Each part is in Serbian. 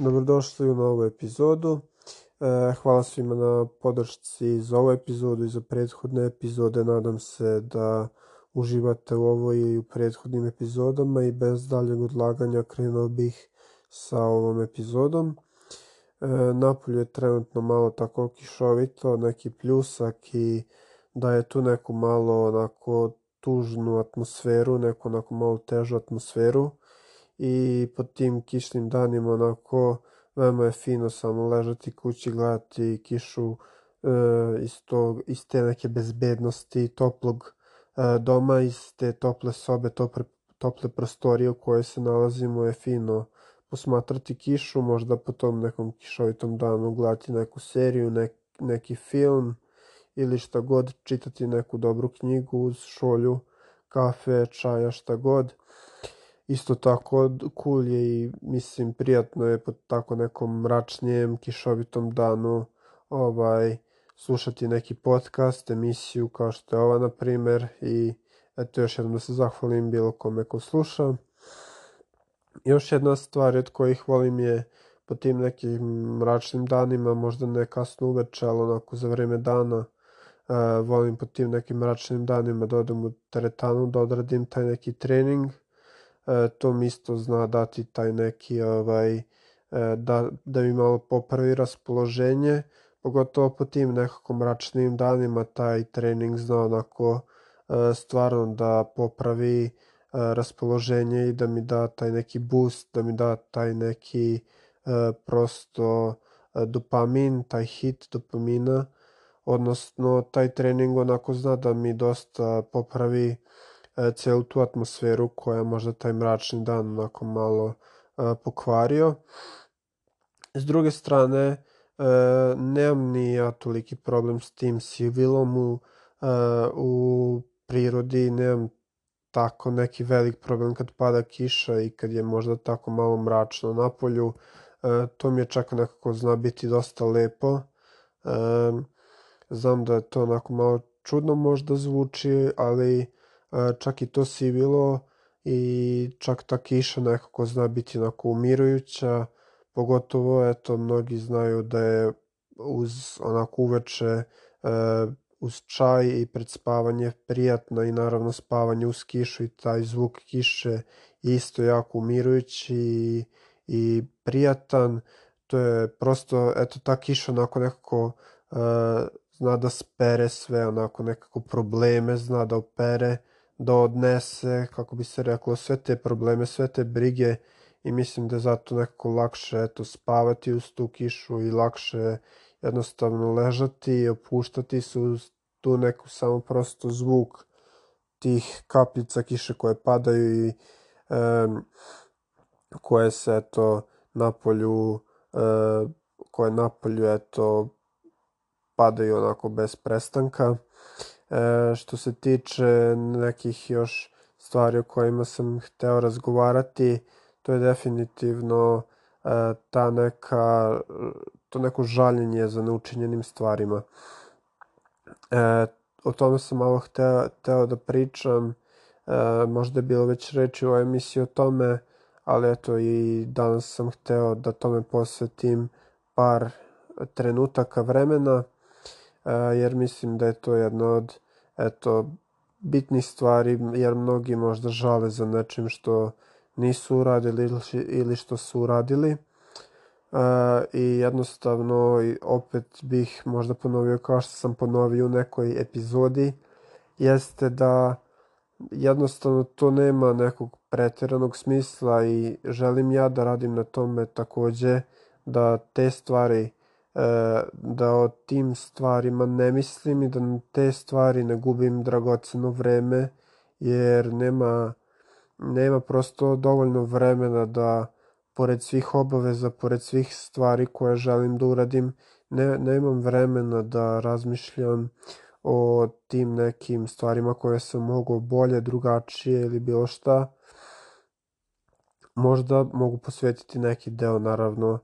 Dobrodošli u novu epizodu. E, hvala svima na podršci za ovu epizodu i za prethodne epizode. Nadam se da uživate u ovoj i u prethodnim epizodama i bez daljeg odlaganja krenuo bih sa ovom epizodom. E, napolju je trenutno malo tako kišovito, neki pljusak i da je tu neku malo onako tužnu atmosferu, neku onako malo težu atmosferu i pod tim kišnim danima onako veoma je fino samo ležati kući, gledati kišu e, iz, tog, iz te neke bezbednosti, toplog e, doma, iz te tople sobe, tople, tople prostorije u kojoj se nalazimo je fino posmatrati kišu, možda po tom nekom kišovitom danu gledati neku seriju, nek, neki film ili šta god, čitati neku dobru knjigu uz šolju, kafe, čaja, šta god isto tako cool je i mislim prijatno je pod tako nekom mračnijem kišovitom danu ovaj slušati neki podcast, emisiju kao što je ova na primer i eto još jednom da se zahvalim bilo kome ko sluša. Još jedna stvar od kojih volim je po tim nekim mračnim danima, možda ne kasno uveče, ali onako za vreme dana, uh, volim po tim nekim mračnim danima da odem u teretanu, da odradim taj neki trening, e, to mi isto zna dati taj neki ovaj e, da, da mi malo popravi raspoloženje pogotovo po tim nekako mračnim danima taj trening zna onako e, stvarno da popravi e, raspoloženje i da mi da taj neki boost, da mi da taj neki prosto dopamin, taj hit dopamina, odnosno taj trening onako zna da mi dosta popravi E, celu tu atmosferu koja možda taj mračni dan onako malo e, pokvario. S druge strane, e, nemam ni ja toliki problem s tim sivilom u, u prirodi, nemam tako neki velik problem kad pada kiša i kad je možda tako malo mračno na polju. To mi je čak nekako zna biti dosta lepo. Znam da je to onako malo čudno možda zvuči, ali čak i to sivilo i čak ta kiša nekako zna biti onako umirujuća, pogotovo eto mnogi znaju da je uz onako uveče e, uz čaj i pred spavanje prijatno i naravno spavanje uz kišu i taj zvuk kiše isto jako umirujući i, i prijatan. To je prosto, eto ta kiša onako nekako e, zna da spere sve onako nekako probleme, zna da opere da odnese, kako bi se reklo, sve te probleme, sve te brige i mislim da je zato nekako lakše eto, spavati uz tu kišu i lakše jednostavno ležati i opuštati se uz tu neku samo prosto zvuk tih kapljica kiše koje padaju i um, koje se eto napolju uh, koje napolju eto padaju onako bez prestanka E, što se tiče nekih još stvari o kojima sam hteo razgovarati, to je definitivno e, ta neka, to neko žaljenje za neučinjenim stvarima. E, o tome sam malo hteo, hteo da pričam, e, možda je bilo već reči u emisiji o tome, ali eto i danas sam hteo da tome posvetim par trenutaka vremena jer mislim da je to jedna od eto, bitnih stvari, jer mnogi možda žale za nečim što nisu uradili ili što su uradili. Uh, I jednostavno, opet bih možda ponovio kao što sam ponovio u nekoj epizodi, jeste da jednostavno to nema nekog pretjeranog smisla i želim ja da radim na tome takođe da te stvari da o tim stvarima ne mislim i da na te stvari ne gubim dragoceno vreme, jer nema, nema prosto dovoljno vremena da pored svih obaveza, pored svih stvari koje želim da uradim, ne, nemam vremena da razmišljam o tim nekim stvarima koje sam mogu bolje, drugačije ili bilo šta. Možda mogu posvetiti neki deo, naravno,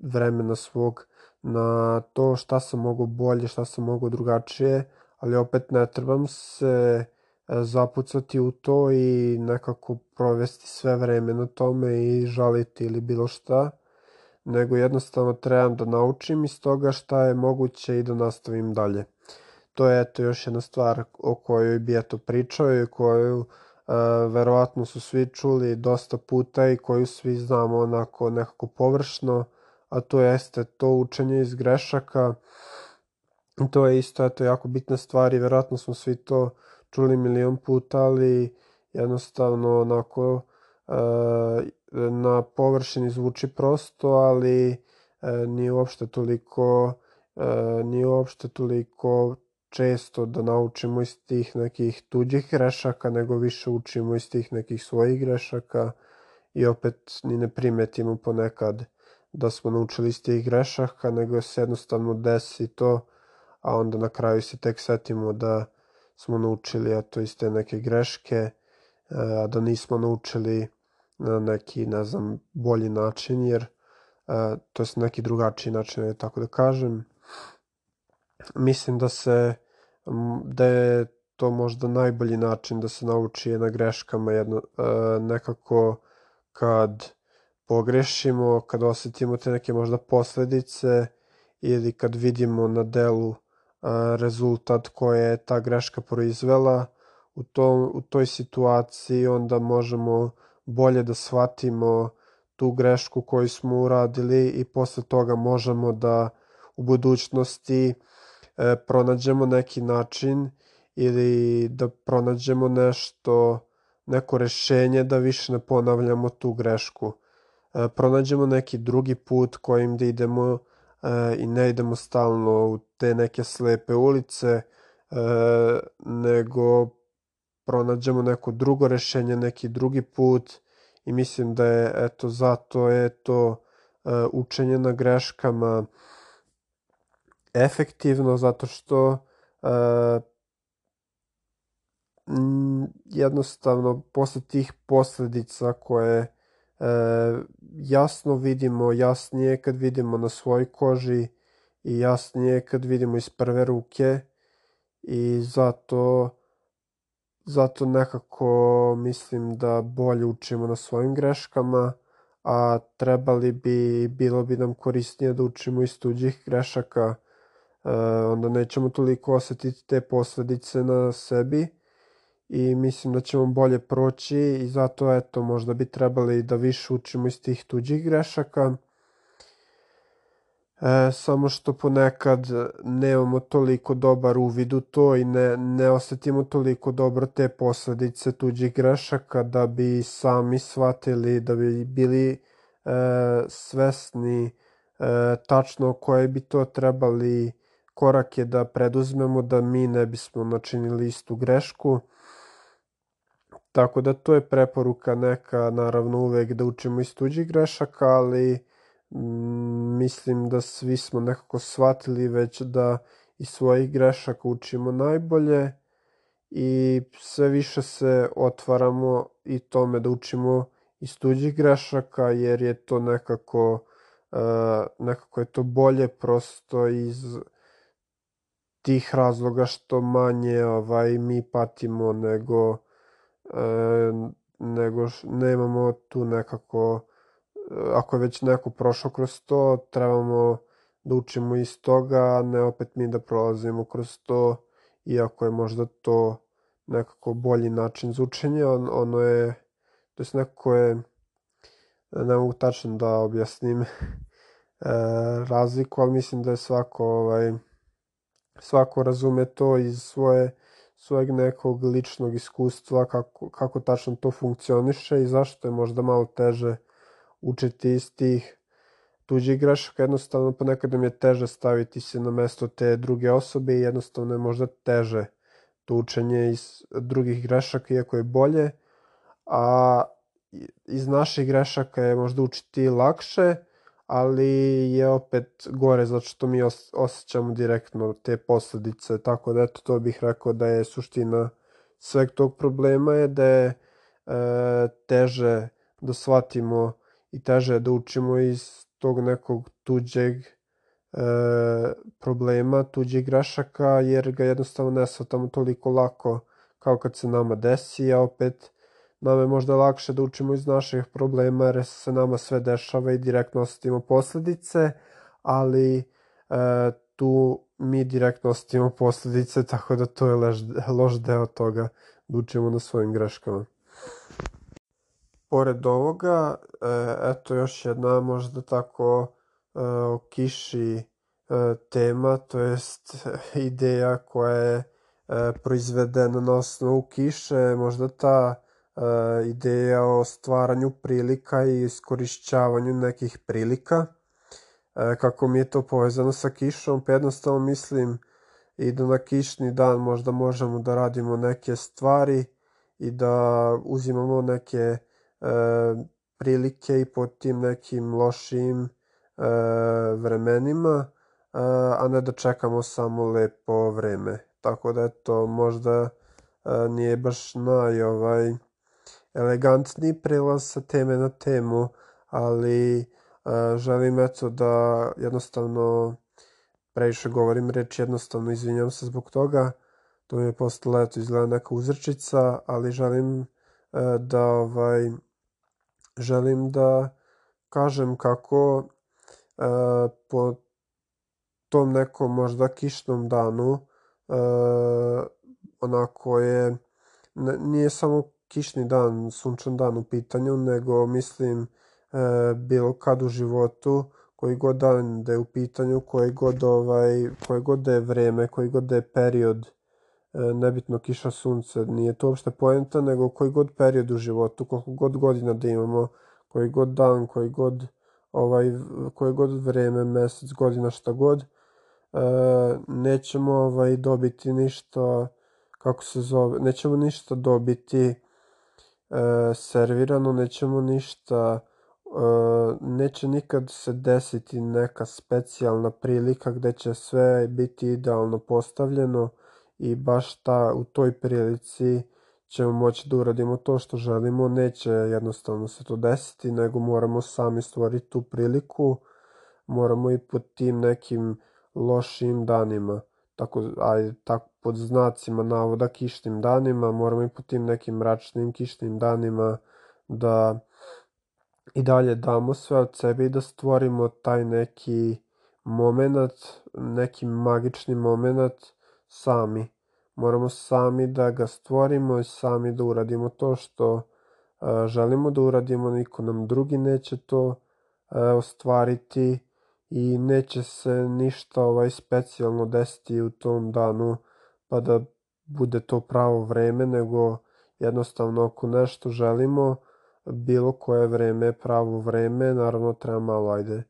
vremena svog na to šta sam mogu bolje, šta sam mogu drugačije, ali opet ne trebam se zapucati u to i nekako provesti sve vreme na tome i žaliti ili bilo šta, nego jednostavno trebam da naučim iz toga šta je moguće i da nastavim dalje. To je eto još jedna stvar o kojoj bi eto pričao i koju e, verovatno su svi čuli dosta puta i koju svi znamo onako nekako površno, a to jeste to učenje iz grešaka. To je isto eto jako bitna stvar i verovatno smo svi to čuli milion puta, ali jednostavno onako e, na površini zvuči prosto, ali e, nije uopšte toliko e, nije uopšte toliko često da naučimo iz tih nekih tuđih grešaka, nego više učimo iz tih nekih svojih grešaka i opet ni ne primetimo ponekad da smo naučili iz tih grešaka, nego se jednostavno desi to, a onda na kraju se tek setimo da smo naučili eto iz te neke greške, e, a da nismo naučili na neki, ne znam, bolji način, jer e, to je neki drugačiji način, tako da kažem. Mislim da se, da je to možda najbolji način da se nauči na greškama jedno, e, nekako kad pogrešimo, kad osetimo te neke možda posledice ili kad vidimo na delu rezultat koje je ta greška proizvela, u, to, u toj situaciji onda možemo bolje da shvatimo tu grešku koju smo uradili i posle toga možemo da u budućnosti e, pronađemo neki način ili da pronađemo nešto, neko rešenje da više ne ponavljamo tu grešku. E, pronađemo neki drugi put kojim da idemo e, i ne idemo stalno u te neke slepe ulice, e, nego pronađemo neko drugo rešenje, neki drugi put i mislim da je eto zato je to učenje na greškama efektivno zato što jednostavno posle tih posledica koje jasno vidimo, jasnije kad vidimo na svojoj koži i jasnije kad vidimo iz prve ruke i zato zato nekako mislim da bolje učimo na svojim greškama, a trebali bi, bilo bi nam korisnije da učimo iz tuđih grešaka, e, onda nećemo toliko osetiti te posledice na sebi i mislim da ćemo bolje proći i zato eto možda bi trebali da više učimo iz tih tuđih grešaka E, samo što ponekad nemamo toliko dobar uvid u to i ne, ne osetimo toliko dobro te posledice tuđih grešaka da bi sami shvatili, da bi bili e, svesni e, tačno koje bi to trebali korake da preduzmemo da mi ne bismo načinili istu grešku. Tako da to je preporuka neka, naravno uvek da učimo iz tuđih grešaka, ali Mm, mislim da svi smo nekako shvatili već da iz svojih grešaka učimo najbolje i sve više se otvaramo i tome da učimo iz tuđih grešaka jer je to nekako uh, nekako je to bolje prosto iz tih razloga što manje ovaj mi patimo nego uh, nego nemamo tu nekako ako je već neko prošao kroz to, trebamo da učimo iz toga, ne opet mi da prolazimo kroz to, iako je možda to nekako bolji način za učenje, on, ono je, to je nekako je, ne mogu tačno da objasnim e, razliku, ali mislim da je svako, ovaj, svako razume to iz svoje, svojeg nekog ličnog iskustva, kako, kako tačno to funkcioniše i zašto je možda malo teže učiti iz tih tuđih grešaka, jednostavno ponekad mi je teže staviti se na mesto te druge osobe i jednostavno je možda teže to učenje iz drugih grešaka, iako je bolje, a iz naših grešaka je možda učiti lakše, ali je opet gore zato što mi osjećamo direktno te posledice, tako da eto to bih rekao da je suština sveg tog problema je da je e, teže da shvatimo i teže da učimo iz tog nekog tuđeg e, problema, tuđeg grešaka, jer ga jednostavno ne shvatamo toliko lako kao kad se nama desi, a opet nam je možda lakše da učimo iz naših problema jer se nama sve dešava i direktno osetimo posledice, ali e, tu mi direktno osetimo posledice, tako da to je loš, loš deo toga da učimo na svojim greškama. Pored ovoga, e, eto još jedna možda tako e, o kiši e, tema, to jest ideja koja je proizvedena na osnovu kiše, možda ta ideja o stvaranju prilika i iskorišćavanju nekih prilika. Kako mi je to povezano sa kišom, pa jednostavno mislim i da na kišni dan možda možemo da radimo neke stvari i da uzimamo neke e, prilike i pod tim nekim lošim e, vremenima, e, a ne da čekamo samo lepo vreme. Tako da eto, možda e, nije baš naj ovaj elegantni prelaz sa teme na temu, ali e, želim eto da jednostavno previše govorim reč jednostavno izvinjam se zbog toga. To mi je postala eto izgleda neka uzrčica ali želim e, da ovaj želim da kažem kako e, po tom nekom možda kišnom danu e, onako je nije samo kišni dan, sunčan dan u pitanju, nego mislim e, bilo kad u životu, koji god dan da je u pitanju, koji god, ovaj, koji god da je vreme, koji god da je period, e, nebitno kiša sunce, nije to uopšte poenta, nego koji god period u životu, koliko god godina da imamo, koji god dan, koji god, ovaj, koji god vreme, mesec, godina, šta god, e, nećemo ovaj, dobiti ništa, kako se zove, nećemo ništa dobiti servirano, nećemo ništa, e, neće nikad se desiti neka specijalna prilika gde će sve biti idealno postavljeno i baš ta, u toj prilici ćemo moći da uradimo to što želimo, neće jednostavno se to desiti, nego moramo sami stvoriti tu priliku, moramo i pod tim nekim lošim danima. Tako, aj, tako pod znacima navoda kišnim danima, moramo i po tim nekim mračnim kišnim danima da i dalje damo sve od sebe i da stvorimo taj neki moment, neki magični moment sami. Moramo sami da ga stvorimo i sami da uradimo to što uh, želimo da uradimo, niko nam drugi neće to uh, ostvariti i neće se ništa ovaj specijalno desiti u tom danu pa da bude to pravo vreme, nego jednostavno ako nešto želimo, bilo koje vreme pravo vreme, naravno treba malo, ajde,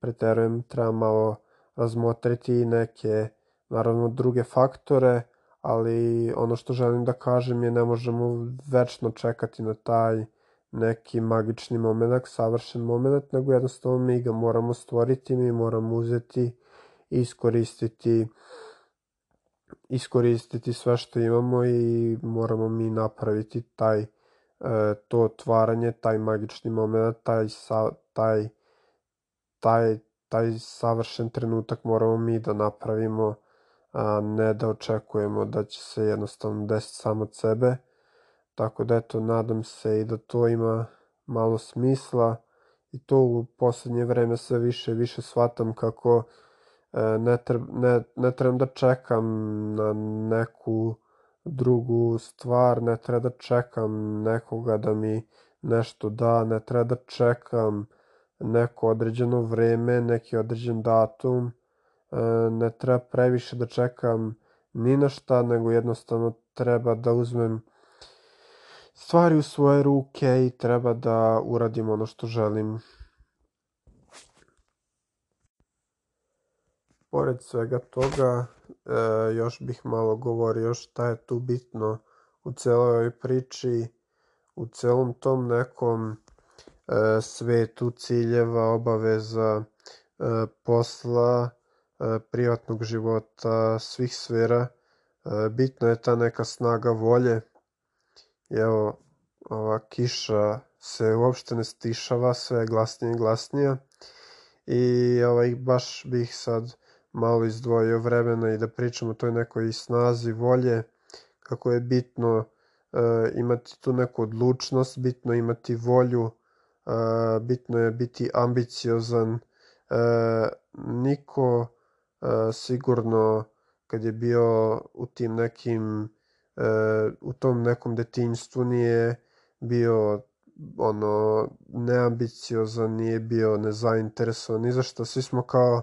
preterujem, treba malo razmotriti neke, naravno, druge faktore, ali ono što želim da kažem je ne možemo večno čekati na taj neki magični moment, savršen moment, nego jednostavno mi ga moramo stvoriti, mi moramo uzeti i iskoristiti iskoristiti sve što imamo i moramo mi napraviti taj e, to otvaranje, taj magični moment, taj, sa, taj, taj, taj savršen trenutak moramo mi da napravimo, a ne da očekujemo da će se jednostavno desiti samo od sebe. Tako da eto, nadam se i da to ima malo smisla i to u poslednje vreme sve više više shvatam kako ne, treb, ne, ne trebam da čekam na neku drugu stvar, ne treba da čekam nekoga da mi nešto da, ne treba da čekam neko određeno vreme, neki određen datum, e, ne treba previše da čekam ni na šta, nego jednostavno treba da uzmem stvari u svoje ruke i treba da uradim ono što želim. Pored svega toga, e, još bih malo govorio šta je tu bitno u celoj ovoj priči, u celom tom nekom e, svetu ciljeva, obaveza, e, posla, privatnog života, svih sfera. Bitno je ta neka snaga volje, evo, ova kiša se uopšte ne stišava, sve je glasnije i glasnije. I ovaj, baš bih sad malo izdvojio vremena i da pričam o toj nekoj snazi volje, kako je bitno imati tu neku odlučnost, bitno imati volju, bitno je biti ambiciozan. Niko sigurno kad je bio u tim nekim u tom nekom detinjstvu nije bio ono neambiciozan, nije bio nezainteresovan ni za što. Svi smo kao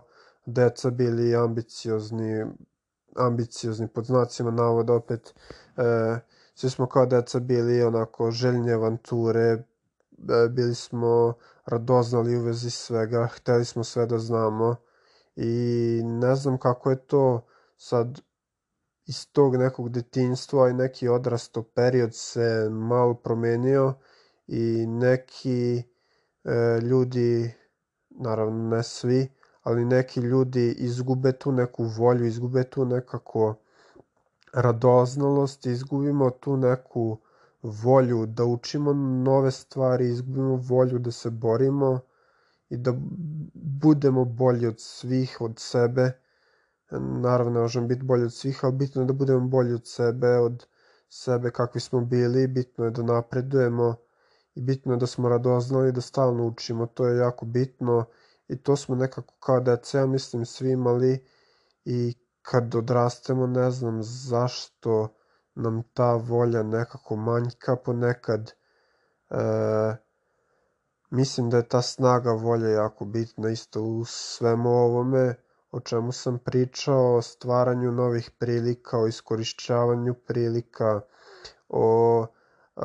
deca bili ambiciozni, ambiciozni pod znacima navoda opet. E, svi smo kao deca bili onako željni avanture, e, bili smo radoznali u vezi svega, hteli smo sve da znamo i ne znam kako je to sad iz tog nekog detinjstva i neki odrasto period se malo promenio i neki e, ljudi, naravno ne svi, ali neki ljudi izgube tu neku volju, izgube tu nekako radoznalost, izgubimo tu neku volju da učimo nove stvari, izgubimo volju da se borimo i da budemo bolji od svih, od sebe. Naravno, ne možemo biti bolji od svih, ali bitno je da budemo bolji od sebe, od sebe kakvi smo bili, bitno je da napredujemo i bitno je da smo radoznali, da stalno učimo, to je jako bitno i to smo nekako kao deca, ja mislim, svi imali i kad odrastemo ne znam zašto nam ta volja nekako manjka ponekad. E, mislim da je ta snaga volje jako bitna isto u svemu ovome o čemu sam pričao, o stvaranju novih prilika, o iskorišćavanju prilika, o e,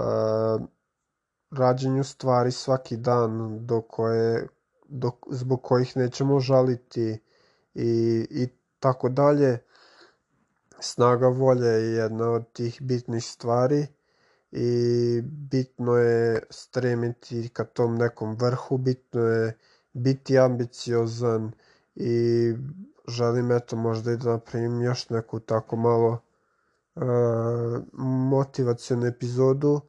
rađenju stvari svaki dan do koje, do, zbog kojih nećemo žaliti i, i tako dalje. Snaga volje je jedna od tih bitnih stvari i bitno je stremiti ka tom nekom vrhu, bitno je biti ambiciozan i želim eto možda i da napravim još neku tako malo uh, motivacijonu epizodu,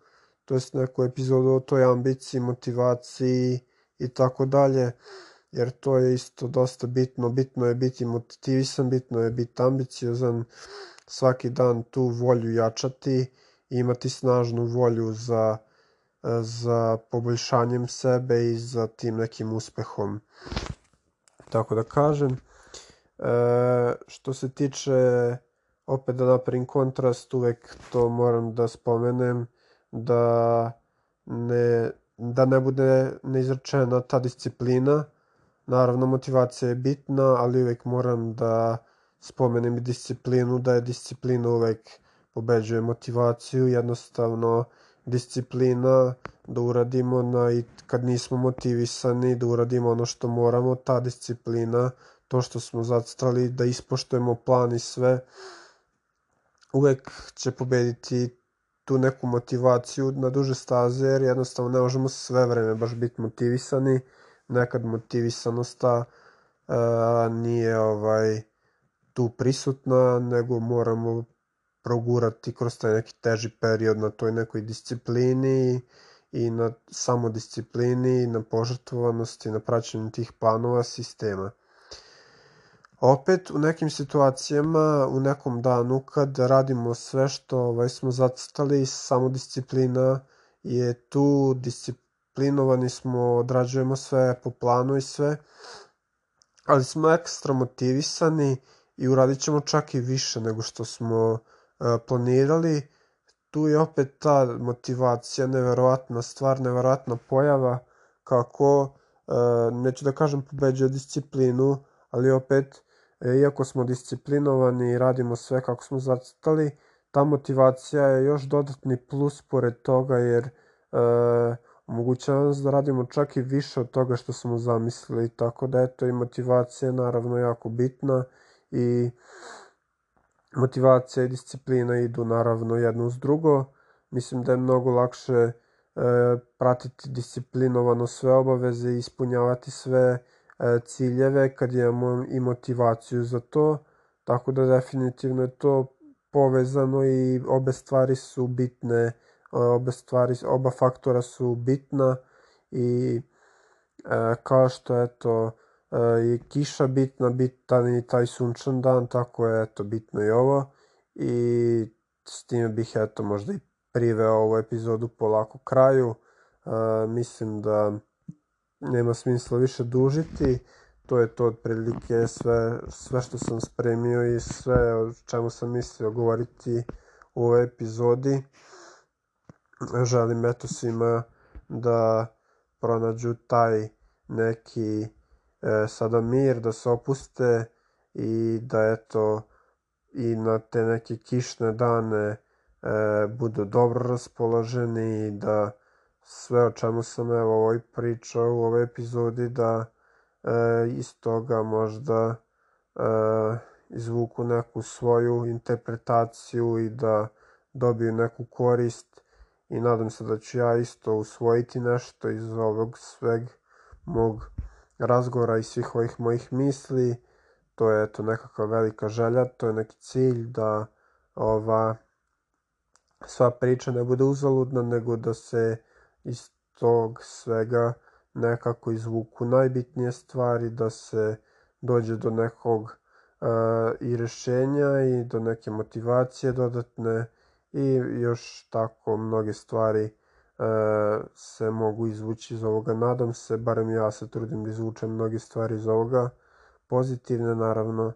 to jest neku epizodu o toj ambiciji, motivaciji i tako dalje jer to je isto dosta bitno. Bitno je biti motivisan, bitno je biti ambiciozan, svaki dan tu volju jačati, imati snažnu volju za, za poboljšanjem sebe i za tim nekim uspehom. Tako da kažem, e, što se tiče opet da napravim kontrast, uvek to moram da spomenem da ne, da ne bude neizrečena ta disciplina, Naravno, motivacija je bitna, ali uvek moram da spomenem i disciplinu, da je disciplina uvek pobeđuje motivaciju, jednostavno disciplina da uradimo na, i kad nismo motivisani da uradimo ono što moramo, ta disciplina, to što smo zacrtali, da ispoštujemo plan i sve, uvek će pobediti tu neku motivaciju na duže staze, jer jednostavno ne možemo sve vreme baš biti motivisani, nekad motivisanost ta a, nije ovaj tu prisutna, nego moramo progurati kroz taj neki teži period na toj nekoj disciplini i na samodisciplini, na požrtvovanosti, na praćenju tih planova sistema. Opet u nekim situacijama, u nekom danu kad radimo sve što ovaj, smo zacrtali, samodisciplina je tu, disciplinovani smo, odrađujemo sve po planu i sve, ali smo ekstra motivisani i uradit ćemo čak i više nego što smo uh, planirali. Tu je opet ta motivacija, neverovatna stvar, neverovatna pojava, kako, uh, neću da kažem pobeđuje disciplinu, ali opet, e, iako smo disciplinovani i radimo sve kako smo zacrtali, ta motivacija je još dodatni plus pored toga, jer uh, omogućava nas da radimo čak i više od toga što smo zamislili, tako da eto i motivacija je naravno jako bitna i motivacija i disciplina idu naravno jedno uz drugo. Mislim da je mnogo lakše e, pratiti disciplinovano sve obaveze i ispunjavati sve e, ciljeve kad imamo i motivaciju za to, tako da definitivno je to povezano i obe stvari su bitne obe stvari, oba faktora su bitna i e, kao što je to e, je kiša bitna, bitan i taj sunčan dan, tako je eto bitno i ovo i s time bih eto možda i priveo ovu epizodu polako kraju. Mislim da nema smisla više dužiti. To je to otprilike sve, sve što sam spremio i sve o čemu sam mislio govoriti u ovoj epizodi. Želim eto svima da pronađu taj neki e, sada mir, da se opuste i da eto i na te neke kišne dane e, budu dobro raspoloženi i da sve o čemu sam evo ovoj pričao u ovoj epizodi da e, iz toga možda e, izvuku neku svoju interpretaciju i da dobiju neku korist i nadam se da ću ja isto usvojiti nešto iz ovog sveg mog razgovora i svih ovih mojih misli. To je eto nekakva velika želja, to je neki cilj da ova sva priča ne bude uzaludna, nego da se iz tog svega nekako izvuku najbitnije stvari, da se dođe do nekog uh, i rešenja i do neke motivacije dodatne i još tako mnoge stvari uh, se mogu izvući iz ovoga. Nadam se, barem ja se trudim da izvučem mnoge stvari iz ovoga, pozitivne naravno.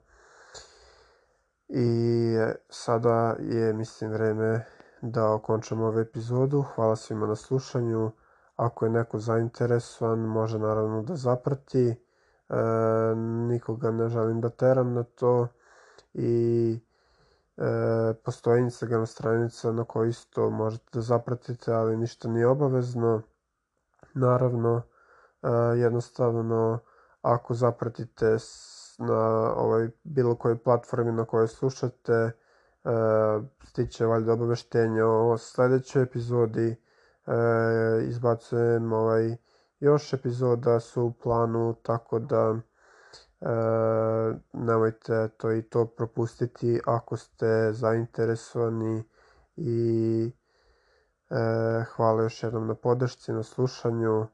I sada je, mislim, vreme da okončamo ovu epizodu. Hvala svima na slušanju. Ako je neko zainteresovan, može naravno da zaprati. E, nikoga ne želim da teram na to. I e, postoji Instagram stranica na kojoj isto možete da zapratite, ali ništa nije obavezno. Naravno, e, jednostavno, ako zapratite na ovaj bilo kojoj platformi na kojoj slušate, stiće valjda obaveštenje o sledećoj epizodi. E, izbacujem ovaj još epizoda su u planu, tako da e, nemojte to i to propustiti ako ste zainteresovani i e, hvala još jednom na podršci, na slušanju. E,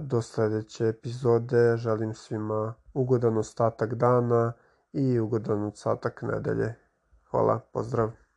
do sledeće epizode želim svima ugodan ostatak dana i ugodan ostatak nedelje. Hvala, pozdrav.